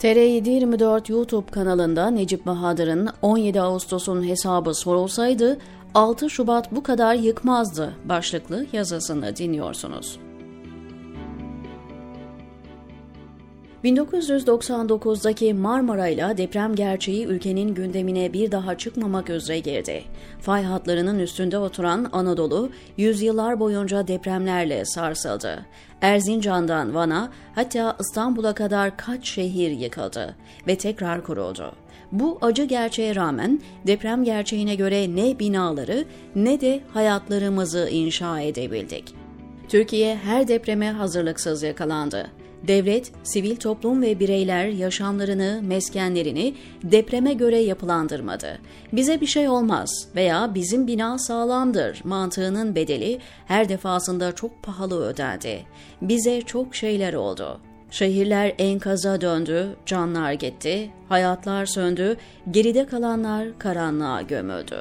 TR724 YouTube kanalında Necip Bahadır'ın 17 Ağustos'un hesabı sorulsaydı 6 Şubat bu kadar yıkmazdı başlıklı yazısını dinliyorsunuz. 1999'daki Marmara ile deprem gerçeği ülkenin gündemine bir daha çıkmamak üzere girdi. Fay hatlarının üstünde oturan Anadolu, yüzyıllar boyunca depremlerle sarsıldı. Erzincan'dan Van'a, hatta İstanbul'a kadar kaç şehir yıkıldı ve tekrar kuruldu. Bu acı gerçeğe rağmen deprem gerçeğine göre ne binaları ne de hayatlarımızı inşa edebildik. Türkiye her depreme hazırlıksız yakalandı. Devlet, sivil toplum ve bireyler yaşamlarını, meskenlerini depreme göre yapılandırmadı. Bize bir şey olmaz veya bizim bina sağlamdır mantığının bedeli her defasında çok pahalı ödendi. Bize çok şeyler oldu. Şehirler enkaza döndü, canlar gitti, hayatlar söndü, geride kalanlar karanlığa gömüldü.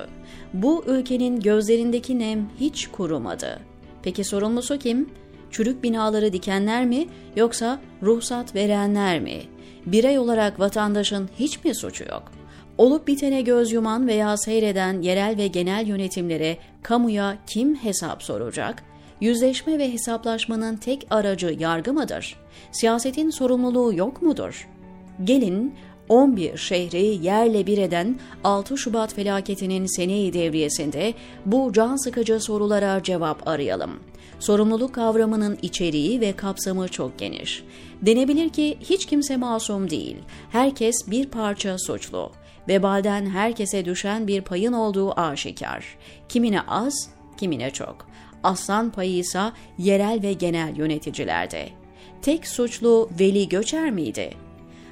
Bu ülkenin gözlerindeki nem hiç kurumadı. Peki sorumlusu kim? Çürük binaları dikenler mi yoksa ruhsat verenler mi? Birey olarak vatandaşın hiç mi suçu yok? Olup bitene göz yuman veya seyreden yerel ve genel yönetimlere, kamuya kim hesap soracak? Yüzleşme ve hesaplaşmanın tek aracı yargı mıdır? Siyasetin sorumluluğu yok mudur? Gelin 11 şehri yerle bir eden 6 Şubat felaketinin seneyi devriyesinde bu can sıkıcı sorulara cevap arayalım. Sorumluluk kavramının içeriği ve kapsamı çok geniş. Denebilir ki hiç kimse masum değil. Herkes bir parça suçlu. Vebalden herkese düşen bir payın olduğu aşikar. Kimine az, kimine çok. Aslan payı ise yerel ve genel yöneticilerde. Tek suçlu Veli Göçer miydi?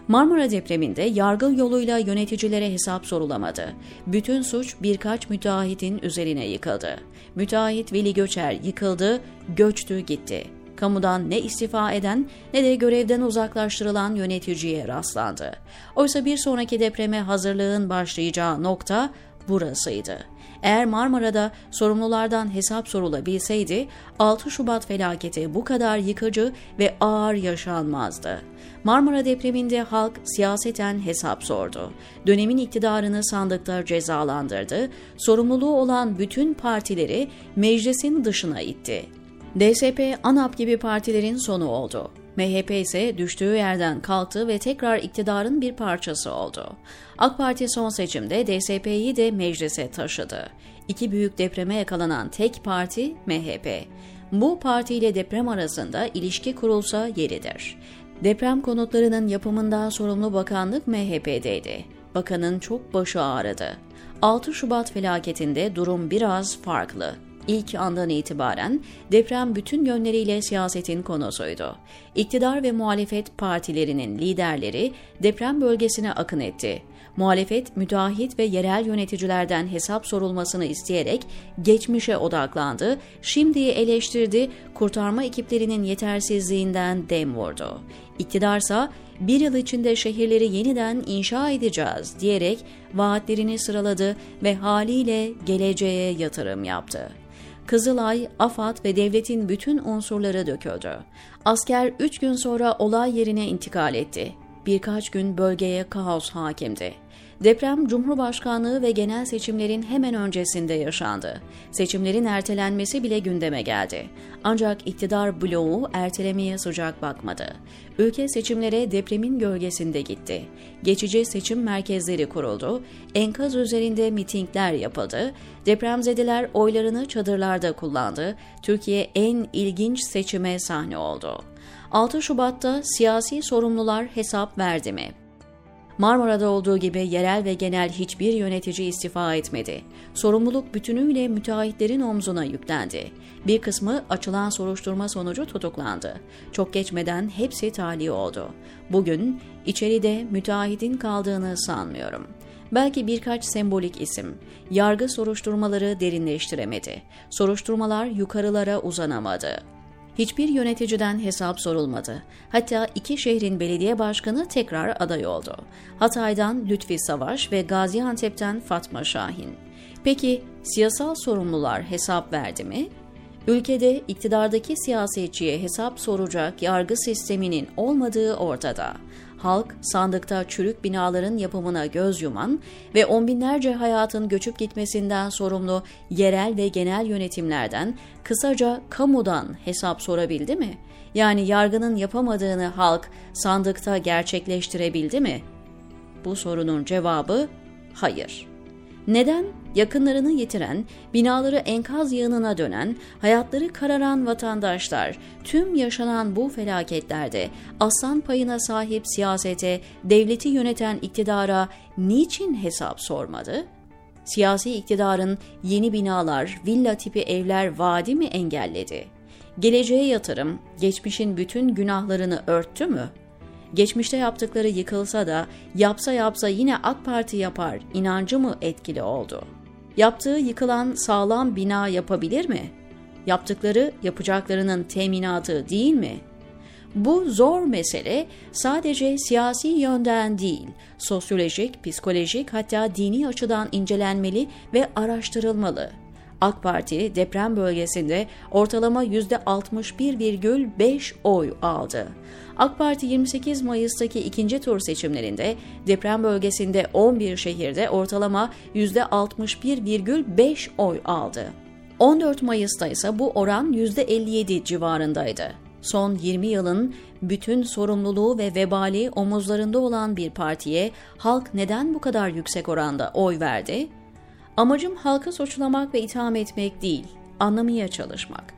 Marmara depreminde yargı yoluyla yöneticilere hesap sorulamadı. Bütün suç birkaç müteahhitin üzerine yıkıldı. Müteahhit Veli Göçer yıkıldı, göçtü gitti. Kamudan ne istifa eden ne de görevden uzaklaştırılan yöneticiye rastlandı. Oysa bir sonraki depreme hazırlığın başlayacağı nokta burasıydı. Eğer Marmara'da sorumlulardan hesap sorulabilseydi 6 Şubat felaketi bu kadar yıkıcı ve ağır yaşanmazdı. Marmara depreminde halk siyaseten hesap sordu. Dönemin iktidarını sandıkta cezalandırdı, sorumluluğu olan bütün partileri meclisin dışına itti. DSP, ANAP gibi partilerin sonu oldu. MHP ise düştüğü yerden kalktı ve tekrar iktidarın bir parçası oldu. AK Parti son seçimde DSP'yi de meclise taşıdı. İki büyük depreme yakalanan tek parti MHP. Bu partiyle deprem arasında ilişki kurulsa yeridir. Deprem konutlarının yapımından sorumlu bakanlık MHP'deydi. Bakanın çok başı ağrıdı. 6 Şubat felaketinde durum biraz farklı. İlk andan itibaren deprem bütün yönleriyle siyasetin konusuydu. İktidar ve muhalefet partilerinin liderleri deprem bölgesine akın etti. Muhalefet, müteahhit ve yerel yöneticilerden hesap sorulmasını isteyerek geçmişe odaklandı, şimdiyi eleştirdi, kurtarma ekiplerinin yetersizliğinden dem vurdu. İktidarsa bir yıl içinde şehirleri yeniden inşa edeceğiz diyerek vaatlerini sıraladı ve haliyle geleceğe yatırım yaptı. Kızılay, AFAD ve devletin bütün unsurları döküldü. Asker 3 gün sonra olay yerine intikal etti. Birkaç gün bölgeye kaos hakimdi. Deprem Cumhurbaşkanlığı ve genel seçimlerin hemen öncesinde yaşandı. Seçimlerin ertelenmesi bile gündeme geldi. Ancak iktidar bloğu ertelemeye sıcak bakmadı. Ülke seçimlere depremin gölgesinde gitti. Geçici seçim merkezleri kuruldu. Enkaz üzerinde mitingler yapıldı. Depremzedeler oylarını çadırlarda kullandı. Türkiye en ilginç seçime sahne oldu. 6 Şubat'ta siyasi sorumlular hesap verdi mi? Marmara'da olduğu gibi yerel ve genel hiçbir yönetici istifa etmedi. Sorumluluk bütünüyle müteahhitlerin omzuna yüklendi. Bir kısmı açılan soruşturma sonucu tutuklandı. Çok geçmeden hepsi tahliye oldu. Bugün içeride müteahhitin kaldığını sanmıyorum. Belki birkaç sembolik isim. Yargı soruşturmaları derinleştiremedi. Soruşturmalar yukarılara uzanamadı. Hiçbir yöneticiden hesap sorulmadı. Hatta iki şehrin belediye başkanı tekrar aday oldu. Hatay'dan Lütfi Savaş ve Gaziantep'ten Fatma Şahin. Peki siyasal sorumlular hesap verdi mi? Ülkede iktidardaki siyasetçiye hesap soracak yargı sisteminin olmadığı ortada. Halk sandıkta çürük binaların yapımına göz yuman ve on binlerce hayatın göçüp gitmesinden sorumlu yerel ve genel yönetimlerden, kısaca kamudan hesap sorabildi mi? Yani yargının yapamadığını halk sandıkta gerçekleştirebildi mi? Bu sorunun cevabı hayır. Neden? Yakınlarını yitiren, binaları enkaz yığınına dönen, hayatları kararan vatandaşlar tüm yaşanan bu felaketlerde aslan payına sahip siyasete, devleti yöneten iktidara niçin hesap sormadı? Siyasi iktidarın yeni binalar, villa tipi evler vaadi mi engelledi? Geleceğe yatırım, geçmişin bütün günahlarını örttü mü?'' geçmişte yaptıkları yıkılsa da yapsa yapsa yine AK Parti yapar inancı mı etkili oldu? Yaptığı yıkılan sağlam bina yapabilir mi? Yaptıkları yapacaklarının teminatı değil mi? Bu zor mesele sadece siyasi yönden değil, sosyolojik, psikolojik hatta dini açıdan incelenmeli ve araştırılmalı. AK Parti deprem bölgesinde ortalama %61,5 oy aldı. AK Parti 28 Mayıs'taki ikinci tur seçimlerinde deprem bölgesinde 11 şehirde ortalama %61,5 oy aldı. 14 Mayıs'ta ise bu oran %57 civarındaydı. Son 20 yılın bütün sorumluluğu ve vebali omuzlarında olan bir partiye halk neden bu kadar yüksek oranda oy verdi? Amacım halkı suçlamak ve itham etmek değil, anlamaya çalışmak.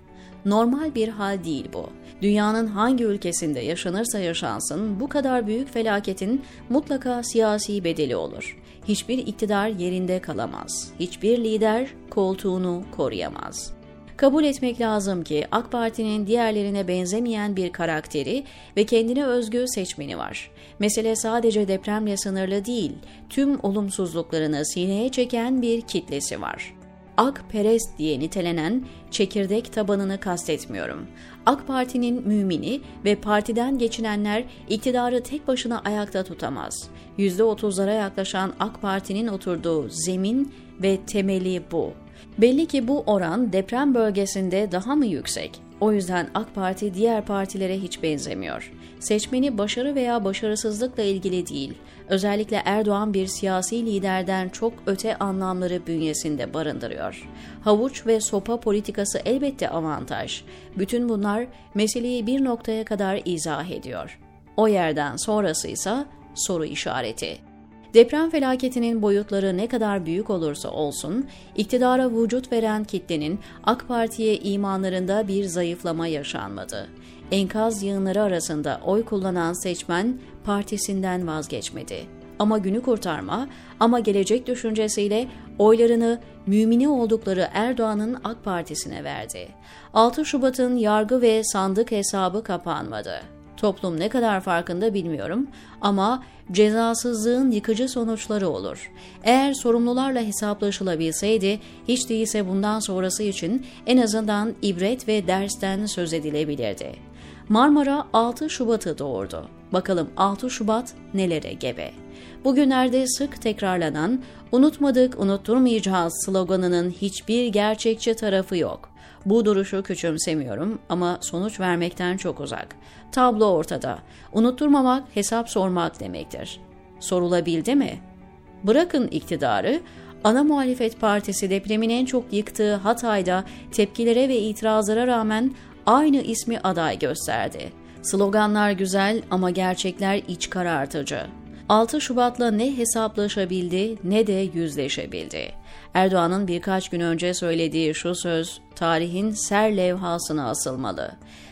Normal bir hal değil bu. Dünyanın hangi ülkesinde yaşanırsa yaşansın bu kadar büyük felaketin mutlaka siyasi bedeli olur. Hiçbir iktidar yerinde kalamaz. Hiçbir lider koltuğunu koruyamaz. Kabul etmek lazım ki AK Parti'nin diğerlerine benzemeyen bir karakteri ve kendine özgü seçmeni var. Mesele sadece depremle sınırlı değil, tüm olumsuzluklarını sineye çeken bir kitlesi var. Akperest diye nitelenen çekirdek tabanını kastetmiyorum. AK Parti'nin mümini ve partiden geçinenler iktidarı tek başına ayakta tutamaz. %30'lara yaklaşan AK Parti'nin oturduğu zemin ve temeli bu. Belli ki bu oran deprem bölgesinde daha mı yüksek? O yüzden AK Parti diğer partilere hiç benzemiyor. Seçmeni başarı veya başarısızlıkla ilgili değil, özellikle Erdoğan bir siyasi liderden çok öte anlamları bünyesinde barındırıyor. Havuç ve sopa politikası elbette avantaj. Bütün bunlar meseleyi bir noktaya kadar izah ediyor. O yerden sonrası ise soru işareti. Deprem felaketinin boyutları ne kadar büyük olursa olsun, iktidara vücut veren kitlenin AK Parti'ye imanlarında bir zayıflama yaşanmadı. Enkaz yığınları arasında oy kullanan seçmen partisinden vazgeçmedi. Ama günü kurtarma, ama gelecek düşüncesiyle oylarını mümini oldukları Erdoğan'ın AK Partisi'ne verdi. 6 Şubat'ın yargı ve sandık hesabı kapanmadı. Toplum ne kadar farkında bilmiyorum ama cezasızlığın yıkıcı sonuçları olur. Eğer sorumlularla hesaplaşılabilseydi hiç değilse bundan sonrası için en azından ibret ve dersten söz edilebilirdi. Marmara 6 Şubat'ı doğurdu. Bakalım 6 Şubat nelere gebe? Bugünlerde sık tekrarlanan unutmadık unutturmayacağız sloganının hiçbir gerçekçi tarafı yok. Bu duruşu küçümsemiyorum ama sonuç vermekten çok uzak. Tablo ortada. Unutturmamak, hesap sormak demektir. Sorulabildi mi? Bırakın iktidarı, ana muhalefet partisi depremin en çok yıktığı Hatay'da tepkilere ve itirazlara rağmen aynı ismi aday gösterdi. Sloganlar güzel ama gerçekler iç karartıcı. 6 Şubat'la ne hesaplaşabildi ne de yüzleşebildi. Erdoğan'ın birkaç gün önce söylediği şu söz tarihin ser levhasına asılmalı.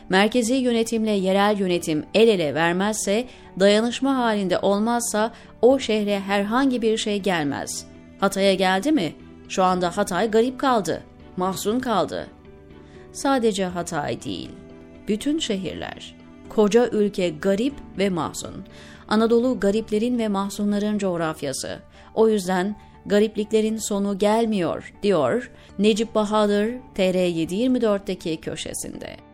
Merkezi yönetimle yerel yönetim el ele vermezse, dayanışma halinde olmazsa o şehre herhangi bir şey gelmez. Hatay'a geldi mi? Şu anda Hatay garip kaldı, mahzun kaldı. Sadece Hatay değil, bütün şehirler. Koca ülke garip ve mahzun. Anadolu gariplerin ve mahzunların coğrafyası. O yüzden garipliklerin sonu gelmiyor diyor Necip Bahadır TR724'deki köşesinde.